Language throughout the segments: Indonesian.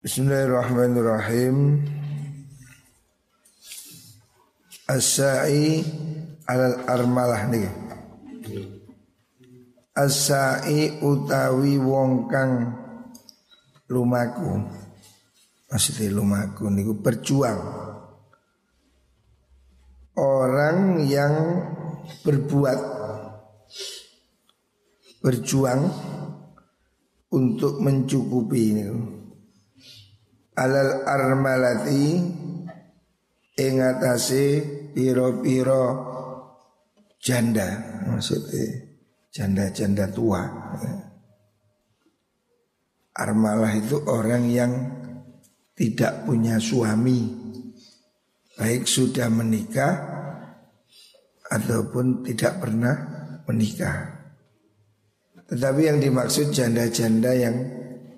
Bismillahirrahmanirrahim. As-sa'i alal armalah nih. As-sa'i utawi wong kang lumaku. Maksudnya lumaku niku berjuang. Orang yang berbuat berjuang untuk mencukupi ini alal armalati ing atase pira-pira janda maksudnya janda-janda tua. Armalah itu orang yang tidak punya suami Baik sudah menikah Ataupun tidak pernah menikah. Tetapi yang dimaksud janda-janda yang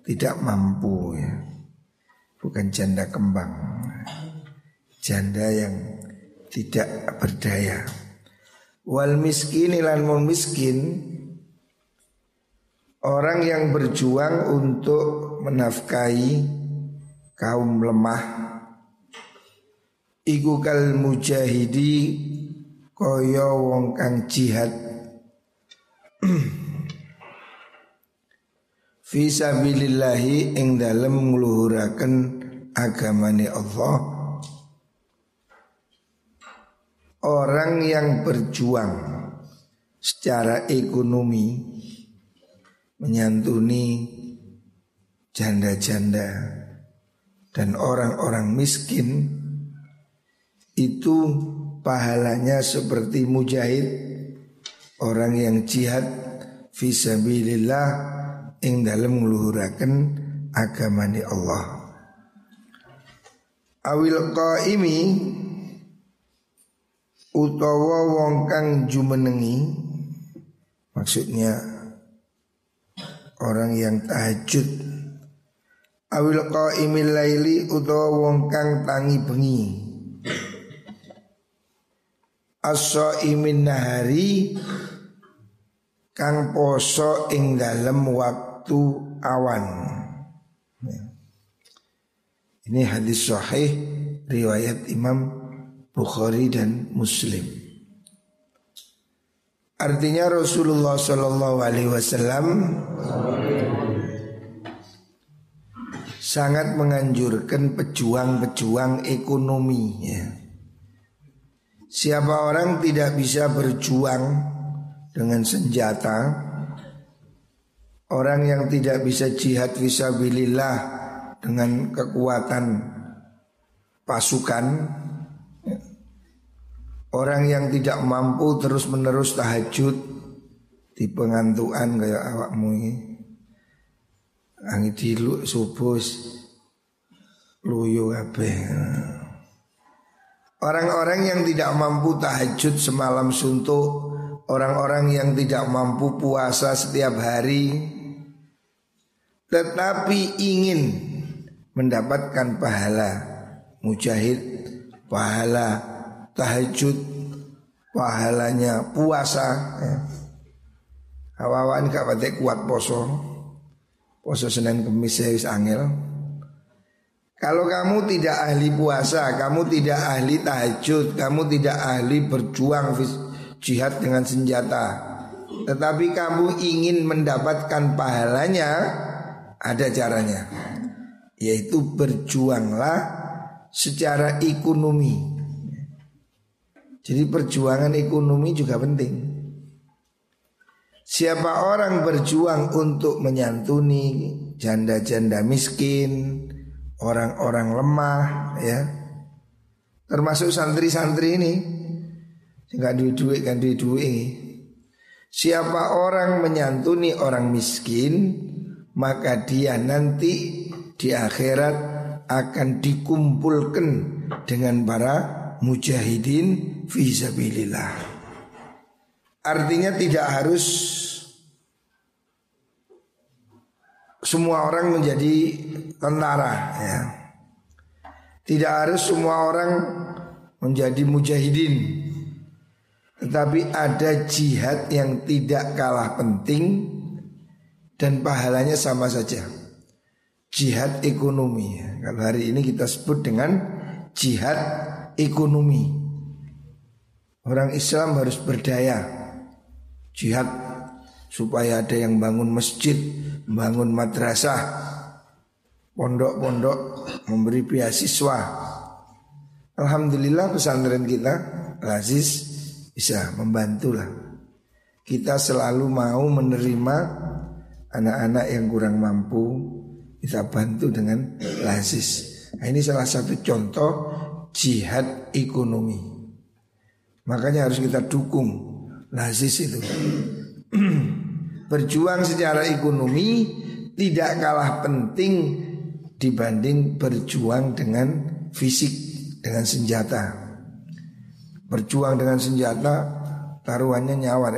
tidak mampu ya bukan janda kembang. Janda yang tidak berdaya. Wal miskin ilan miskin Orang yang berjuang untuk menafkahi kaum lemah Iku kal mujahidi koyo wong kang jihad Fisabilillahi ing dalem ngluhuraken agamane Allah Orang yang berjuang secara ekonomi menyantuni janda-janda dan orang-orang miskin itu pahalanya seperti mujahid orang yang jihad fisabilillah ing dalam ngluhuraken agamani Allah. Awil qaimi utawa wong kang jumenengi maksudnya orang yang tahajud awil qaimil laili utawa wong kang tangi bengi as-saimin nahari kang poso ing dalem waktu waktu awan. Ya. Ini hadis sahih riwayat Imam Bukhari dan Muslim. Artinya Rasulullah Shallallahu Alaihi Wasallam sangat menganjurkan pejuang-pejuang ekonomi. Ya. Siapa orang tidak bisa berjuang dengan senjata, Orang yang tidak bisa jihad visabilillah dengan kekuatan pasukan Orang yang tidak mampu terus menerus tahajud Di pengantuan kayak awakmu ini. Angin dilu subuh Luyu kabeh. Orang-orang yang tidak mampu tahajud semalam suntuk Orang-orang yang tidak mampu puasa setiap hari tetapi ingin mendapatkan pahala mujahid, pahala tahajud, pahalanya puasa. Ya. Awawan gak patek kuat poso, poso Senin Kemis wis angel. Kalau kamu tidak ahli puasa, kamu tidak ahli tahajud, kamu tidak ahli berjuang jihad dengan senjata, tetapi kamu ingin mendapatkan pahalanya, ada caranya Yaitu berjuanglah secara ekonomi. Jadi perjuangan ekonomi juga penting. Siapa orang berjuang untuk menyantuni janda-janda miskin, orang-orang lemah, ya, termasuk santri-santri ini, nggak duit duit kan duit duit. Siapa orang menyantuni orang miskin, maka dia nanti di akhirat akan dikumpulkan dengan para mujahidin fisabilillah. Artinya tidak harus semua orang menjadi tentara ya. Tidak harus semua orang menjadi mujahidin. Tetapi ada jihad yang tidak kalah penting dan pahalanya sama saja. Jihad ekonomi. Kalau hari ini kita sebut dengan jihad ekonomi. Orang Islam harus berdaya. Jihad supaya ada yang bangun masjid, bangun madrasah, pondok-pondok, memberi beasiswa. Alhamdulillah pesantren kita, Aziz bisa membantu lah. Kita selalu mau menerima anak-anak yang kurang mampu, kita bantu dengan lazis. Nah, ini salah satu contoh jihad ekonomi. Makanya harus kita dukung lazis itu. Berjuang secara ekonomi tidak kalah penting dibanding berjuang dengan fisik, dengan senjata. Berjuang dengan senjata taruhannya nyawa.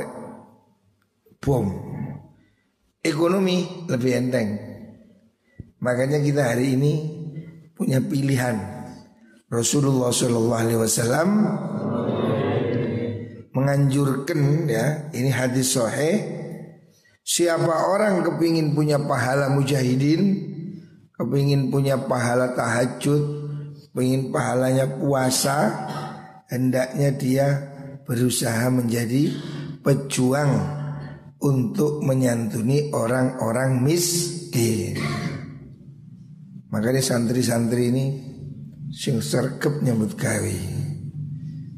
Bom. Ekonomi lebih enteng. Makanya kita hari ini punya pilihan. Rasulullah Shallallahu Alaihi Wasallam menganjurkan ya ini hadis sahih siapa orang kepingin punya pahala mujahidin kepingin punya pahala tahajud kepingin pahalanya puasa hendaknya dia berusaha menjadi pejuang untuk menyantuni orang-orang miskin makanya santri-santri ini sing serkep nyambut gawe.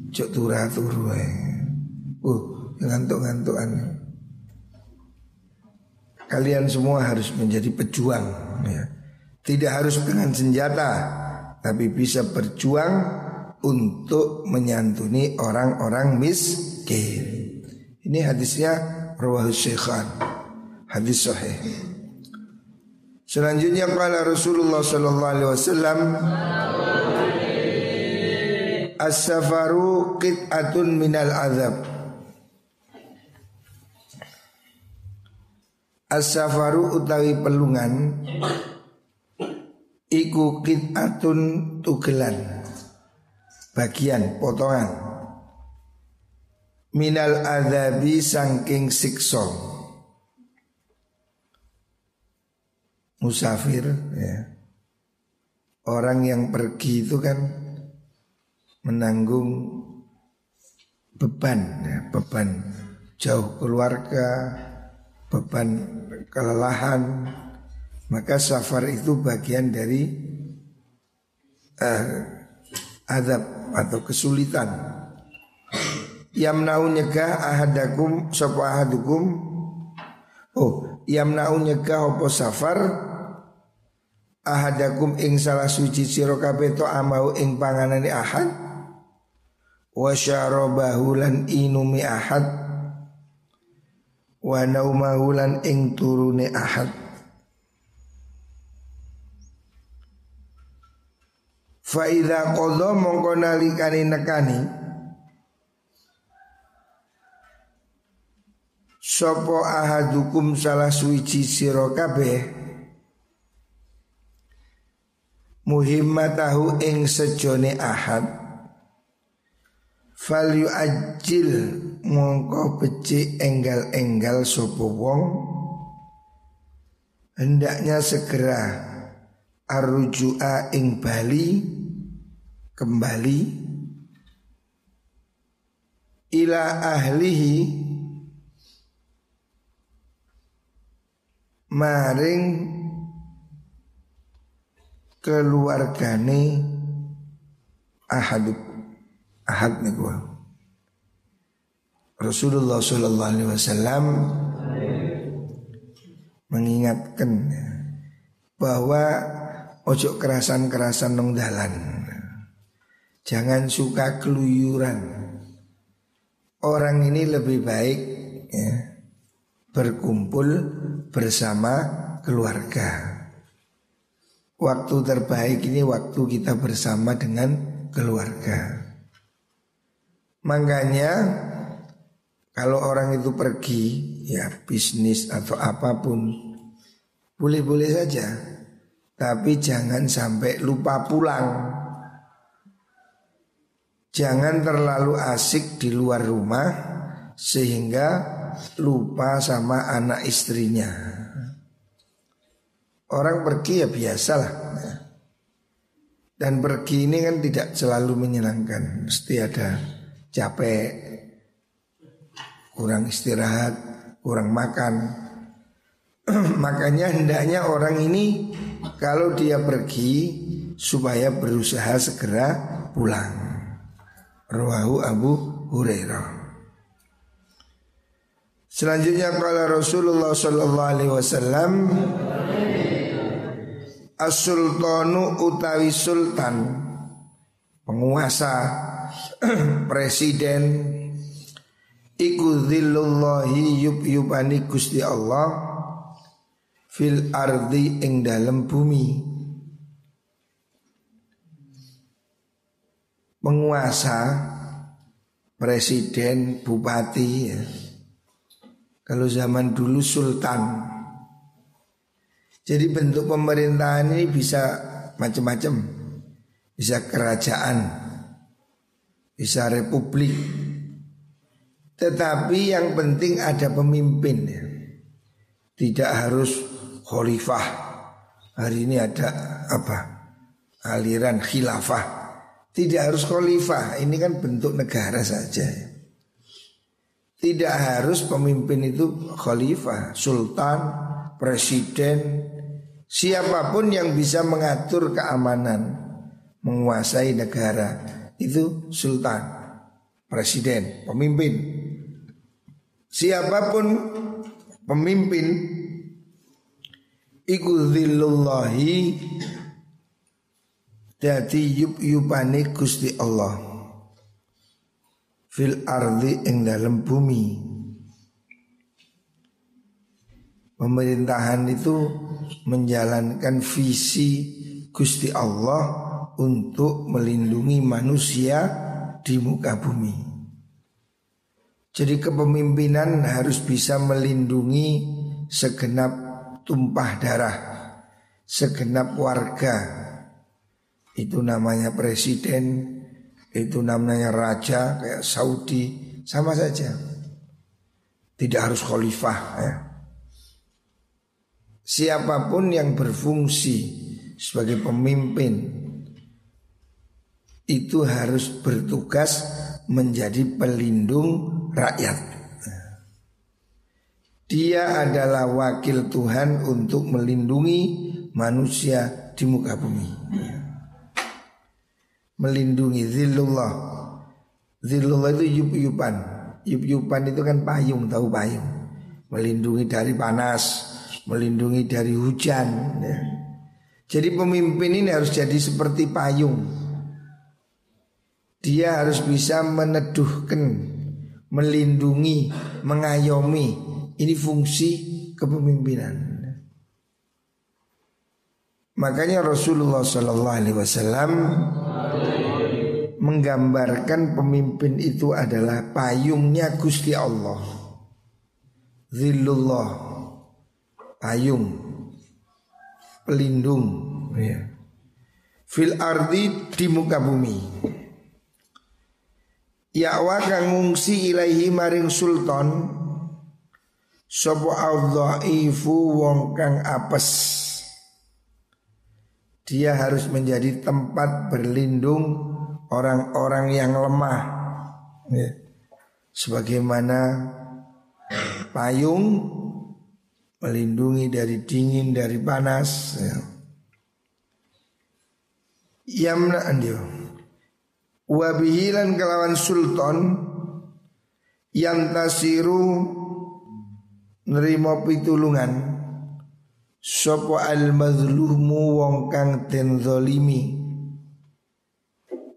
Cok turah turu Uh, ngantuk-ngantukan. Kalian semua harus menjadi pejuang ya. Tidak harus dengan senjata Tapi bisa berjuang Untuk menyantuni orang-orang miskin. Ini hadisnya Rawahus Syekhan. Hadis sahih Selanjutnya kala Rasulullah sallallahu alaihi wasallam As-safaru qit'atun minal azab As-safaru utawi pelungan Iku kit'atun tugelan Bagian potongan. Minal adhabi sangking sikso Musafir ya. Orang yang pergi itu kan Menanggung beban ya, Beban jauh keluarga beban kelelahan. Maka safar itu bagian dari uh, adab atau kesulitan. Yamnau nyegah ahadakum sapa ahadukum. Oh yamnau nyegah opo safar ahadakum ing salah suci sira kabeh to amau ing panganane ahad wa syarabahu lan inumi ahad wa naumahu lan ing turune ahad. Fa idza qadha mongko nalikane nekani sapa ahadukum salah suci sira kabeh? Muhimmatahu ing sejone ahad. Fal ajil mongko becik enggal-enggal sopo wong? Hendaknya segera arujua ing bali kembali ila ahlihi maring keluargane ahaduk ahad nih gua. Rasulullah Shallallahu Alaihi Wasallam mengingatkan bahwa ojo kerasan-kerasan nong dalan. Jangan suka keluyuran. Orang ini lebih baik ya, berkumpul bersama keluarga. Waktu terbaik ini waktu kita bersama dengan keluarga. Makanya kalau orang itu pergi ya bisnis atau apa pun boleh-boleh saja. Tapi jangan sampai lupa pulang. Jangan terlalu asik di luar rumah sehingga lupa sama anak istrinya. Orang pergi ya biasalah. Dan pergi ini kan tidak selalu menyenangkan. Mesti ada capek, kurang istirahat, kurang makan. Makanya hendaknya orang ini kalau dia pergi supaya berusaha segera pulang. Rawahu Abu Hurairah. Selanjutnya kalau Rasulullah sallallahu alaihi wasallam As-sultanu utawi sultan Penguasa Presiden Iku dhillullahi yub yubani gusti Allah Fil ardi ing dalam bumi Penguasa Presiden, bupati ya. Kalau zaman dulu sultan jadi bentuk pemerintahan ini bisa macam-macam. Bisa kerajaan, bisa republik. Tetapi yang penting ada pemimpin ya. Tidak harus khalifah. Hari ini ada apa? Aliran khilafah. Tidak harus khalifah. Ini kan bentuk negara saja. Tidak harus pemimpin itu khalifah, sultan, presiden, Siapa pun yang bisa mengatur keamanan, menguasai negara itu sultan, presiden, pemimpin. Siapa pun pemimpin iku zillullahi dadi yub yubane Gusti Allah fil ardi ing dalam bumi Pemerintahan itu menjalankan visi Gusti Allah untuk melindungi manusia di muka bumi. Jadi kepemimpinan harus bisa melindungi segenap tumpah darah, segenap warga. Itu namanya presiden, itu namanya raja kayak Saudi, sama saja. Tidak harus khalifah ya siapa pun yang berfungsi sebagai pemimpin itu harus bertugas menjadi pelindung rakyat. Dia adalah wakil Tuhan untuk melindungi manusia di muka bumi. Melindungi zillullah. Zillullah itu yup-yupan. Yup-yupan itu kan payung, tahu payung. Melindungi dari panas, melindungi dari hujan. Ya. Jadi pemimpin ini harus jadi seperti payung. Dia harus bisa meneduhkan, melindungi, mengayomi. Ini fungsi kepemimpinan. Makanya Rasulullah Shallallahu Alaihi Wasallam menggambarkan pemimpin itu adalah payungnya Gusti Allah. Zillullah payung, pelindung ya. Fil ardi di muka bumi. Yakwa kang ngungsi ilaihi maring sultan Sopo al-dha'ifu wong kang apes Dia harus menjadi tempat berlindung orang-orang yang lemah ya. Sebagaimana payung melindungi dari dingin, dari panas. Ya. Yamna andio. Wabihilan kelawan sultan yang tasiru nerima pitulungan Sopo al mazlumu wong kang den zolimi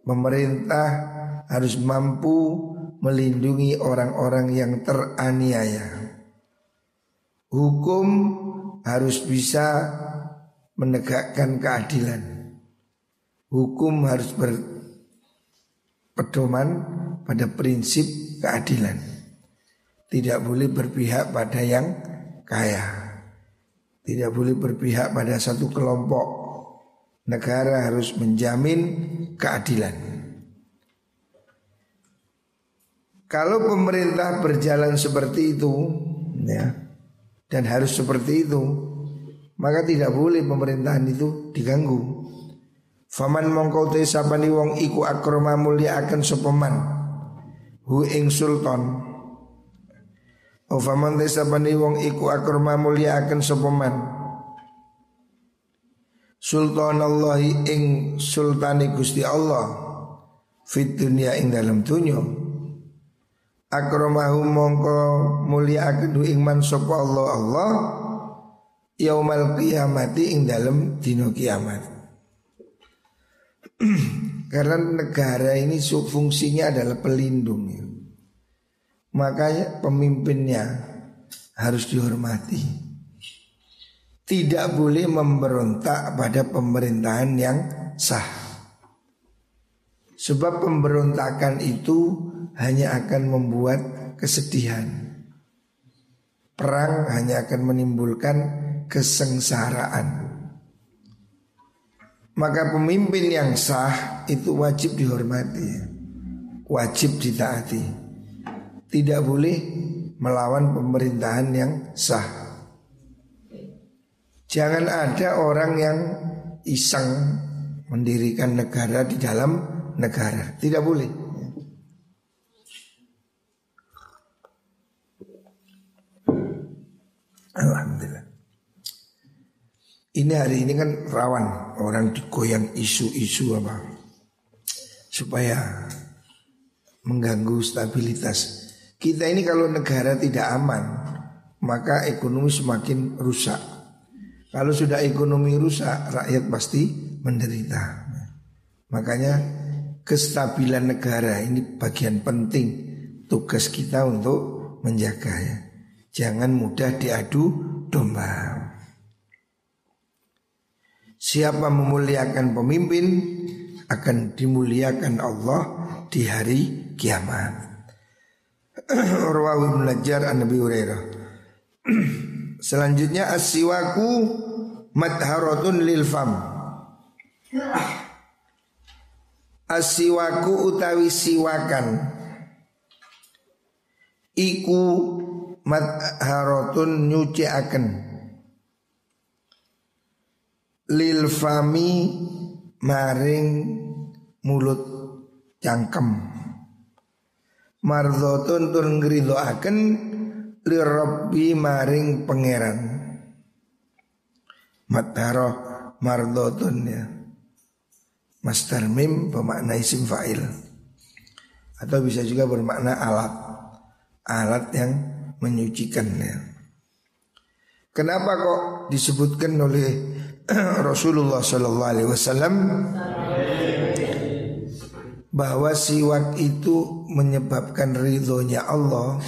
Pemerintah harus mampu melindungi orang-orang yang teraniaya Hukum harus bisa menegakkan keadilan. Hukum harus berpedoman pada prinsip keadilan. Tidak boleh berpihak pada yang kaya. Tidak boleh berpihak pada satu kelompok. Negara harus menjamin keadilan. Kalau pemerintah berjalan seperti itu, ya, dan harus seperti itu maka tidak boleh pemerintahan itu diganggu. Faman mongkau te sapani wong iku akrama mulia akan sopeman hu ing sultan. O faman te sapani wong iku mulia akan sopeman Sultan Allah ing sultani Gusti Allah fit dunia ing dalam dunia akramahu mongko mulia akan ing man sapa Allah Allah yaumal kiamati ing dalam dino kiamat. Karena negara ini fungsinya adalah pelindung makanya pemimpinnya harus dihormati tidak boleh memberontak pada pemerintahan yang sah. Sebab pemberontakan itu hanya akan membuat kesedihan. Perang hanya akan menimbulkan kesengsaraan. Maka pemimpin yang sah itu wajib dihormati, wajib ditaati. Tidak boleh melawan pemerintahan yang sah. Jangan ada orang yang iseng mendirikan negara di dalam negara. Tidak boleh. Alhamdulillah. Ini hari ini kan rawan orang digoyang isu-isu apa supaya mengganggu stabilitas. Kita ini kalau negara tidak aman, maka ekonomi semakin rusak. Kalau sudah ekonomi rusak, rakyat pasti menderita. Makanya kestabilan negara ini bagian penting tugas kita untuk menjaga ya. Jangan mudah diadu domba. Siapa memuliakan pemimpin akan dimuliakan Allah di hari kiamat. Rawahu Ibnu Najjar an Nabi Hurairah. Selanjutnya asiwaku madharatun lil fam. Asiwaku utawi siwakan iku madharatun nyuciaken lil fami maring mulut cangkem mardotun tur ngridoaken lirabbi maring pangeran. Mataro mardotun ya. Master mim bermakna isim fa'il. Atau bisa juga bermakna alat. Alat yang menyucikan ya. Kenapa kok disebutkan oleh Rasulullah Sallallahu Alaihi Wasallam bahwa siwak itu menyebabkan ridhonya Allah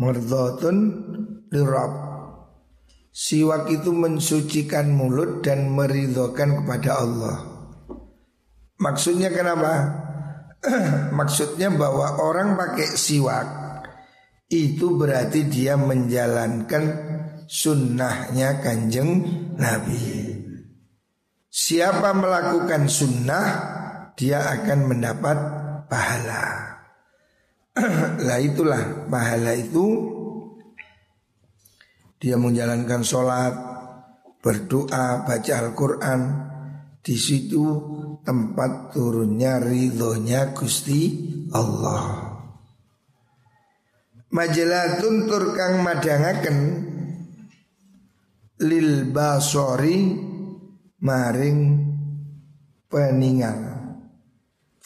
Mardhatun lirab. Siwak itu mensucikan mulut dan meridhokan kepada Allah. Maksudnya kenapa? Maksudnya bahwa orang pakai siwak Itu berarti dia menjalankan sunnahnya kanjeng Nabi. Siapa melakukan sunnah Dia akan mendapat pahala lah itulah pahala itu dia menjalankan sholat, berdoa, baca Al-Quran. Di situ tempat turunnya ridhonya Gusti Allah. Majalatun turkang madangaken lil basori maring peningal.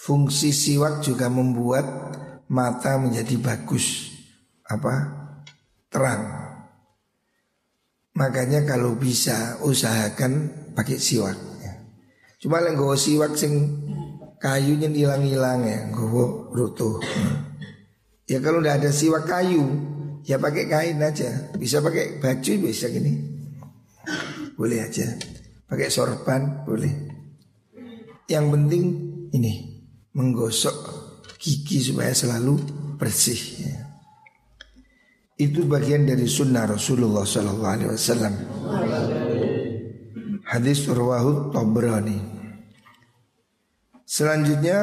Fungsi siwak juga membuat mata menjadi bagus apa terang. Makanya kalau bisa usahakan pakai siwak. Ya. Cuma yang gue siwak sing kayunya hilang-hilang ya, gue rutuh. Ya kalau udah ada siwak kayu, ya pakai kain aja. Bisa pakai baju bisa gini, boleh aja. Pakai sorban boleh. Yang penting ini menggosok gigi supaya selalu bersih. Ya. Itu bagian dari sunnah Rasulullah Sallallahu Alaihi Wasallam. Hadis Urwahud Tabrani. Selanjutnya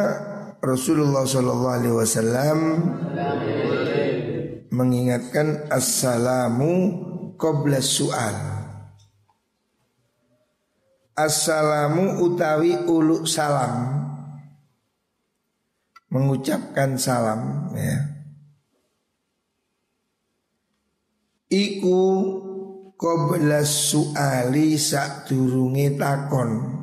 Rasulullah Sallallahu Alaihi Wasallam mengingatkan assalamu qabla su'al. Assalamu utawi ulu salam Mengucapkan salam ya. Iku Qobla su'ali sak durunge takon.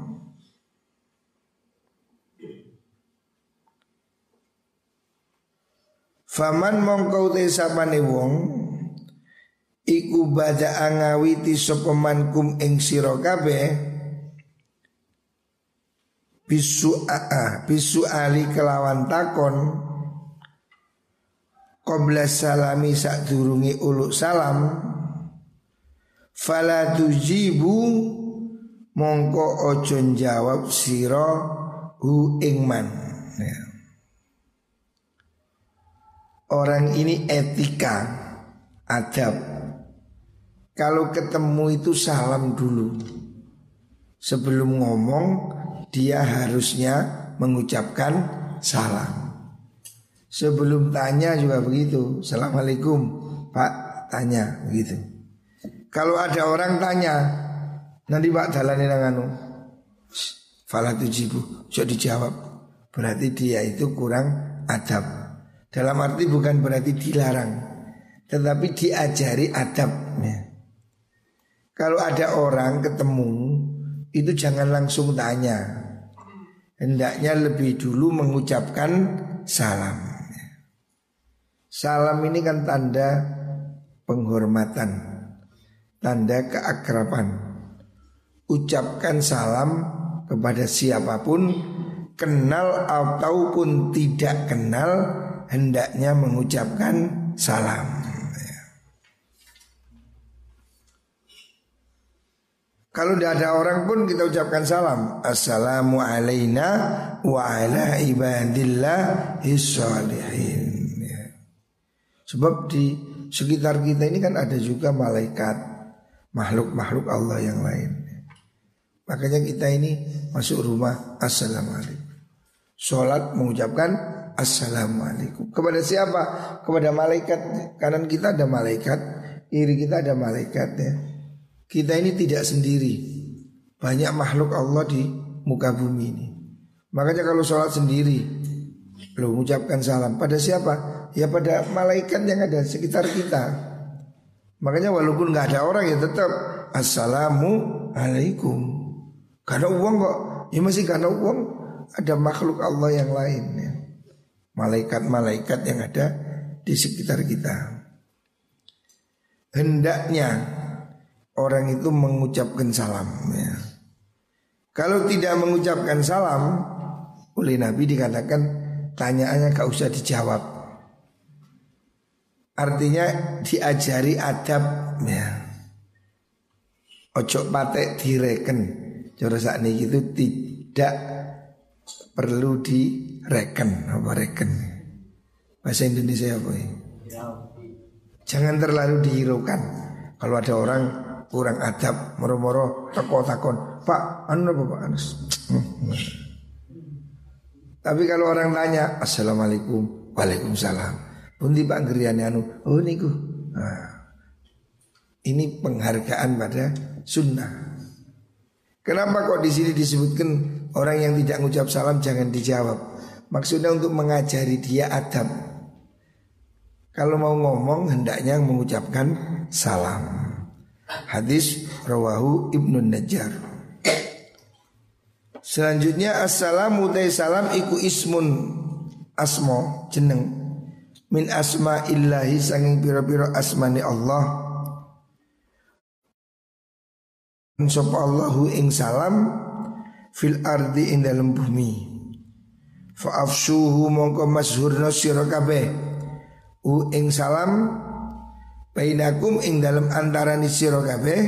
Faman mongkau te sapane wong Iku bada angawiti sopeman kum ing sira kabeh bisu aa bisu ali kelawan takon Qobla salami sak durungi uluk salam Fala tujibu mongko ojo jawab siro hu ingman ya. Orang ini etika adab. Kalau ketemu itu salam dulu. Sebelum ngomong dia harusnya mengucapkan salam. Sebelum tanya juga begitu Assalamualaikum Pak tanya begitu. Kalau ada orang tanya Nanti Pak dalani nanganu Falah tujibu Jadi dijawab. Berarti dia itu kurang adab. Dalam arti bukan berarti dilarang Tetapi diajari adabnya. Kalau ada orang ketemu itu jangan langsung tanya. Hendaknya lebih dulu mengucapkan salam. Salam ini kan tanda penghormatan, tanda keakraban. Ucapkan salam kepada siapa pun, kenal ataupun tidak kenal, hendaknya mengucapkan salam. Kalau tidak ada orang pun kita ucapkan salam. Assalamu alayna wa ala ibadillah salihin. Ya. Sebab di sekitar kita ini kan ada juga malaikat, makhluk-makhluk Allah yang lain. Makanya kita ini masuk rumah Assalamualaikum. Sholat mengucapkan Assalamualaikum. Kepada siapa? Kepada malaikat. Kanan kita ada malaikat, kiri kita ada malaikat ya. Kita ini tidak sendiri. Banyak makhluk Allah di muka bumi ini. Makanya kalau sholat sendiri Lo mengucapkan salam. Pada siapa? Ya pada malaikat yang ada sekitar kita. Makanya walaupun nggak ada orang ya tetap Assalamualaikum Karena uang kok. Ya masih karena uang Ada makhluk Allah yang lain ya. Malaikat-malaikat yang ada di sekitar kita. Hendaknya orang itu mengucapkan salam ya. Kalau tidak mengucapkan salam oleh Nabi dikatakan tanyaannya gak usah dijawab. Artinya diajari adab ya. Ojo patek direken. Cara saat ini itu tidak perlu direken apa reken. Bahasa Indonesia apa ya? Jangan terlalu dihiraukan. Kalau ada orang kurang adab moro-moro teko takon pak anu apa pak? Anas tapi kalau orang tanya assalamualaikum waalaikumsalam. Pundi pak geriane anu oh niku. Nah, ini penghargaan pada sunnah. Kenapa kok di sini disebutkan orang yang tidak mengucap salam jangan dijawab? Maksudnya untuk mengajari dia adab. Kalau mau ngomong hendaknya mengucapkan salam Hadis rawahu Ibnu Najjar. Selanjutnya assalamu salam iku ismun asmo jeneng min asma illahi sanging pira-pira asmani Allah. Sapa Allahu ing salam fil ardi ing dalem bumi. Fa afsuhu mongko masyhurna sira kabeh. U ing salam Bainakum ing dalam antara sira kabeh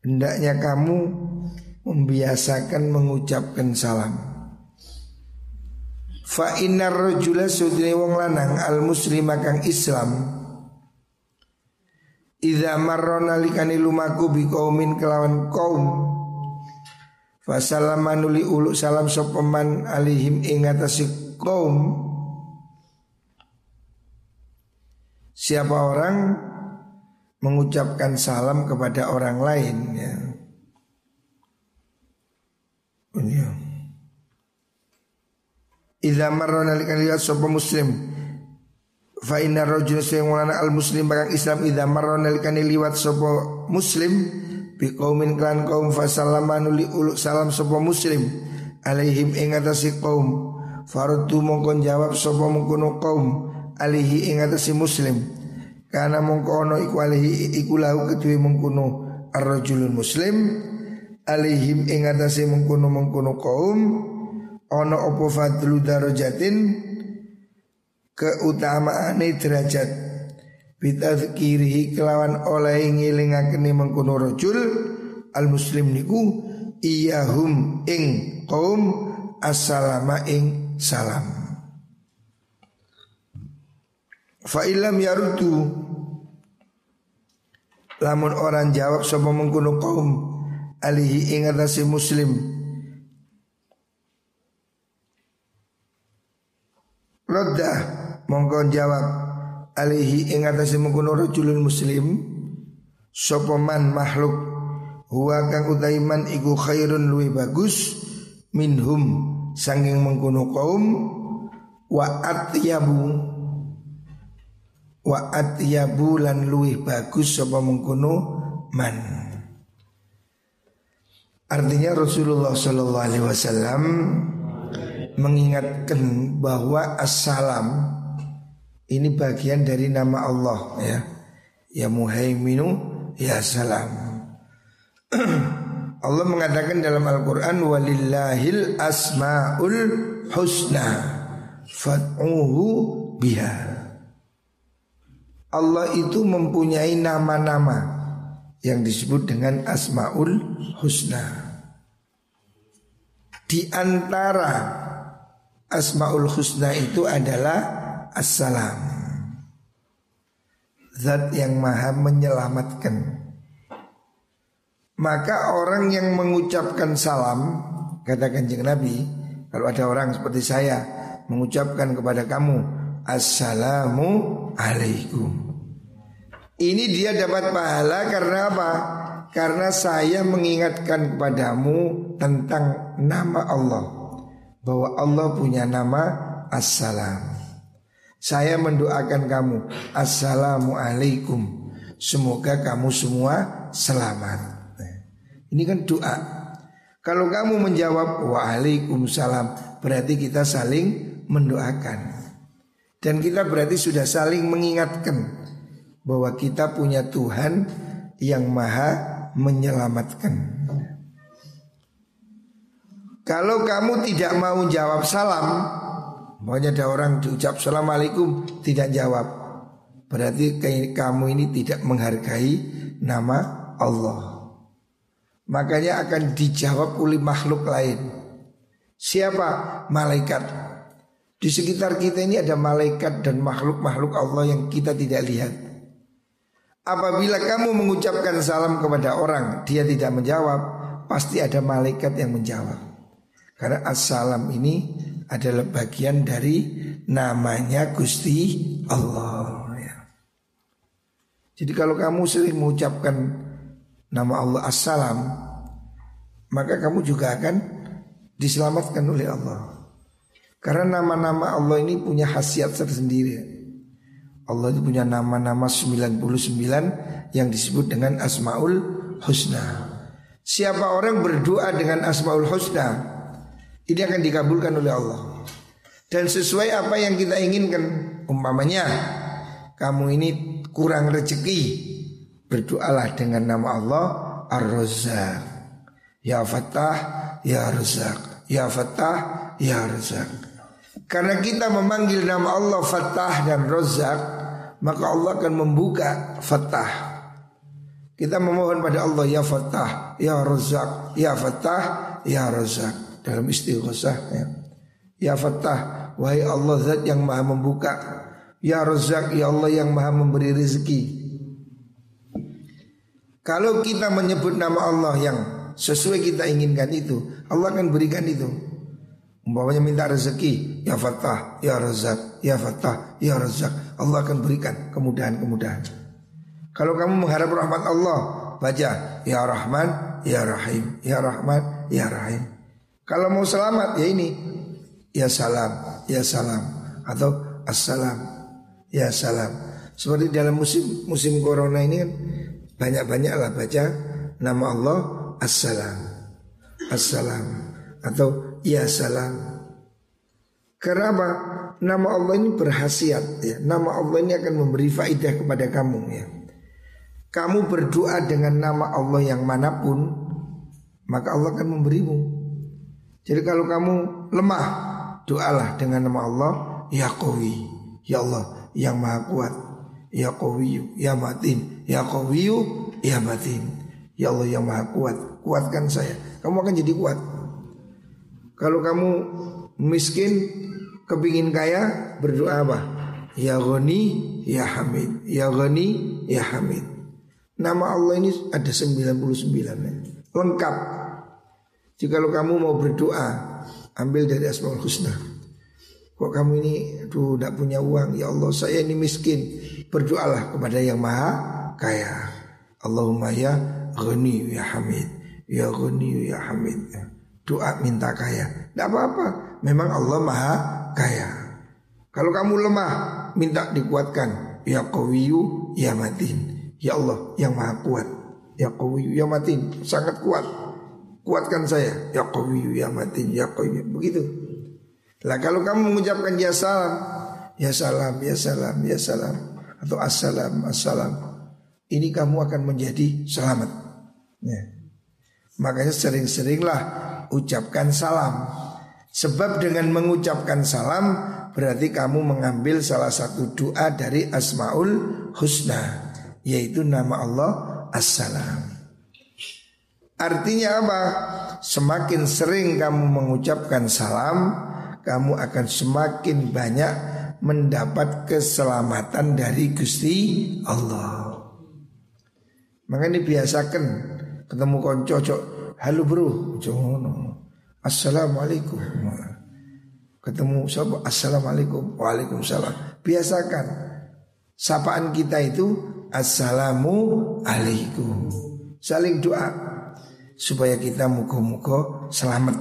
hendaknya kamu membiasakan mengucapkan salam. Fa innar rajula sudri wong lanang al muslima kang Islam Idza marrona likani lumaku bi qaumin kelawan kaum Fasalamanuli ulu salam sopeman alihim ing atase kaum Siapa orang mengucapkan salam kepada orang lain ya. Iya. Idza marra nalikan lihat sapa muslim fa inna rajul sayyidina al muslim barang Islam idza marra nalikan liwat sapa muslim bi qaumin kan kaum fa salamanu li ulu salam sapa muslim alaihim ing atase kaum faradu mongkon jawab sapa mengkono kaum alihi ing atase muslim. Karena mongko ono iku alihi iku lahu mengkono ar-rajulun muslim. Alaihim ing atase mengkono mengkono kaum. Ono opo fadlu darajatin? Keutamaane derajat. Bitadzkirihi kelawan oleh ngilingakene mengkono rajul al muslim niku iyahum ing kaum assalama ing salam fa ilam yarutu lamun orang jawab sapa mengkono kaum alihi ing muslim. Rodda mongko jawab alihi ing atase mengkono rajulun muslim sopoman makhluk huwa kang utaiman iku khairun luwi bagus minhum sanging mengkono kaum wa atyabu wa atyabu lan luwi bagus sapa mengkono man Artinya Rasulullah Shallallahu Alaihi Wasallam mengingatkan bahwa assalam ini bagian dari nama Allah ya. Ya Muhaiminu ya salam. Allah mengatakan dalam Al-Qur'an walillahil asmaul husna fad'uhu biha. Allah itu mempunyai nama-nama yang disebut dengan asmaul husna. Di antara Asmaul Husna itu adalah Assalam Zat yang maha menyelamatkan Maka orang yang mengucapkan salam Kata kanjeng Nabi Kalau ada orang seperti saya Mengucapkan kepada kamu Assalamu alaikum Ini dia dapat pahala karena apa? Karena saya mengingatkan kepadamu tentang nama Allah bahwa Allah punya nama Assalam. Saya mendoakan kamu Assalamualaikum. Semoga kamu semua selamat. Ini kan doa. Kalau kamu menjawab Waalaikumsalam berarti kita saling mendoakan. Dan kita berarti sudah saling mengingatkan bahwa kita punya Tuhan yang maha menyelamatkan. Kalau kamu tidak mau jawab salam, Pokoknya ada orang diucap Assalamualaikum tidak jawab Berarti kamu ini tidak menghargai nama Allah Makanya akan dijawab oleh makhluk lain Siapa? Malaikat Di sekitar kita ini ada malaikat dan makhluk-makhluk Allah yang kita tidak lihat Apabila kamu mengucapkan salam kepada orang Dia tidak menjawab Pasti ada malaikat yang menjawab karena assalam ini adalah bagian dari namanya Gusti Allah. Ya. Jadi kalau kamu sering mengucapkan nama Allah assalam, maka kamu juga akan diselamatkan oleh Allah. Karena nama-nama Allah ini punya khasiat tersendiri. Allah itu punya nama-nama 99 yang disebut dengan Asmaul Husna. Siapa orang berdoa dengan Asmaul Husna, ini akan dikabulkan oleh Allah. Dan sesuai apa yang kita inginkan, umpamanya kamu ini kurang rezeki, berdoalah dengan nama Allah Ar-Razzaq. Ya Fattah, Ya Razzaq. Ya Fattah, Ya Razzaq. Karena kita memanggil nama Allah Fattah dan Razzaq, maka Allah akan membuka Fattah. Kita memohon pada Allah Ya Fattah, Ya Razzaq, Ya Fattah, Ya Razzaq dalam istighosah ya. Ya Fattah, wahai Allah zat yang maha membuka. Ya Razak, ya Allah yang maha memberi rezeki. Kalau kita menyebut nama Allah yang sesuai kita inginkan itu, Allah akan berikan itu. Umpamanya minta rezeki, ya Fattah, ya Razak, ya Fattah, ya Razak. Allah akan berikan kemudahan-kemudahan. Kalau kamu mengharap rahmat Allah, baca ya Rahman, ya Rahim, ya Rahman, ya Rahim. Kalau mau selamat ya ini ya salam, ya salam atau assalam, ya salam. Seperti dalam musim musim corona ini kan banyak-banyaklah baca nama Allah assalam, assalam atau ya salam. Karena apa? Nama Allah ini berhasiat ya. Nama Allah ini akan memberi faidah kepada kamu ya. Kamu berdoa dengan nama Allah yang mana pun Maka Allah akan memberimu Jadi kalau kamu lemah Doalah dengan nama Allah Ya Qawi Ya Allah yang maha kuat Ya Qawi Ya Matin Ya Qawi Ya Matin Ya Allah yang maha kuat Kuatkan saya Kamu akan jadi kuat Kalau kamu miskin Kepingin kaya Berdoa apa? Ya Ghani Ya Hamid. Ya Ghani Ya Hamid. Nama Allah ini ada 99 Lengkap. Jadi kalau kamu mau berdoa Ambil dari Asmaul Husna. Kok kamu ini Aduh tidak punya uang? Ya Allah saya ini miskin. Berdoalah kepada yang maha kaya. Allahumma ya Ghani ya Hamid. Ya Ghani ya Hamid Doa minta kaya. Tidak apa-apa. Memang Allah maha kaya. Kalau kamu lemah Minta dikuatkan. Ya Qawiyu Ya Matin. Ya Allah yang maha kuat. Ya Qawiyu ya matin. Sangat kuat. Kuatkan saya. Ya Qawiyu ya matin. Ya Qawiyu. Begitu. Lah kalau kamu mengucapkan ya salam Ya salam Ya salam Ya salam. Atau assalam Assalam. Ini kamu akan menjadi selamat. Ya. Makanya sering-seringlah Ucapkan salam Sebab dengan mengucapkan salam Berarti kamu mengambil salah satu doa dari Asmaul Husna yaitu nama Allah Assalam. Artinya apa? Semakin sering kamu mengucapkan salam, kamu akan semakin banyak mendapat keselamatan dari Gusti Allah. Makanya dibiasakan ketemu konco cok, halo bro, jono. Assalamualaikum. Ketemu siapa? Assalamualaikum. Waalaikumsalam. Biasakan. Sapaan kita itu Assalamu alaikum Saling doa Supaya kita muka-muka selamat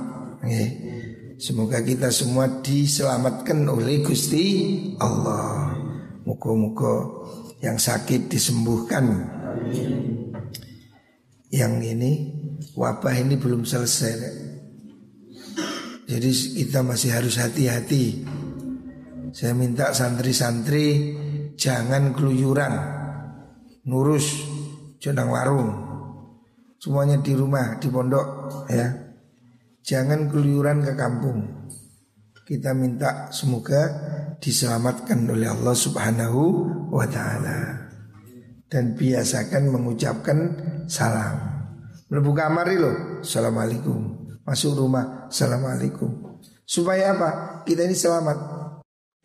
Semoga kita semua diselamatkan oleh Gusti Allah Muka-muka yang sakit disembuhkan Yang ini wabah ini belum selesai Jadi kita masih harus hati-hati. Saya minta santri-santri jangan keluyuran. Ngurus jenang warung. Semuanya di rumah di pondok ya. Jangan keluyuran ke kampung. Kita minta semoga diselamatkan oleh Allah Subhanahu wa taala. Dan biasakan mengucapkan salam melebu kamar lo assalamualaikum. Masuk rumah. Assalamualaikum. Supaya apa? Kita ini selamat.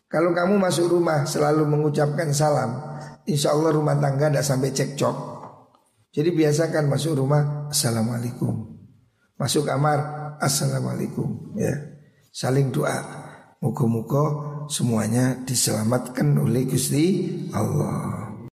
Kalau kamu masuk rumah selalu mengucapkan salam Insya Allah rumah tangga tidak sampai cekcok. Jadi biasakan masuk rumah Assalamualaikum. Masuk kamar Assalamualaikum. Ya. Saling doa. Muka-muka semuanya diselamatkan oleh Gusti Allah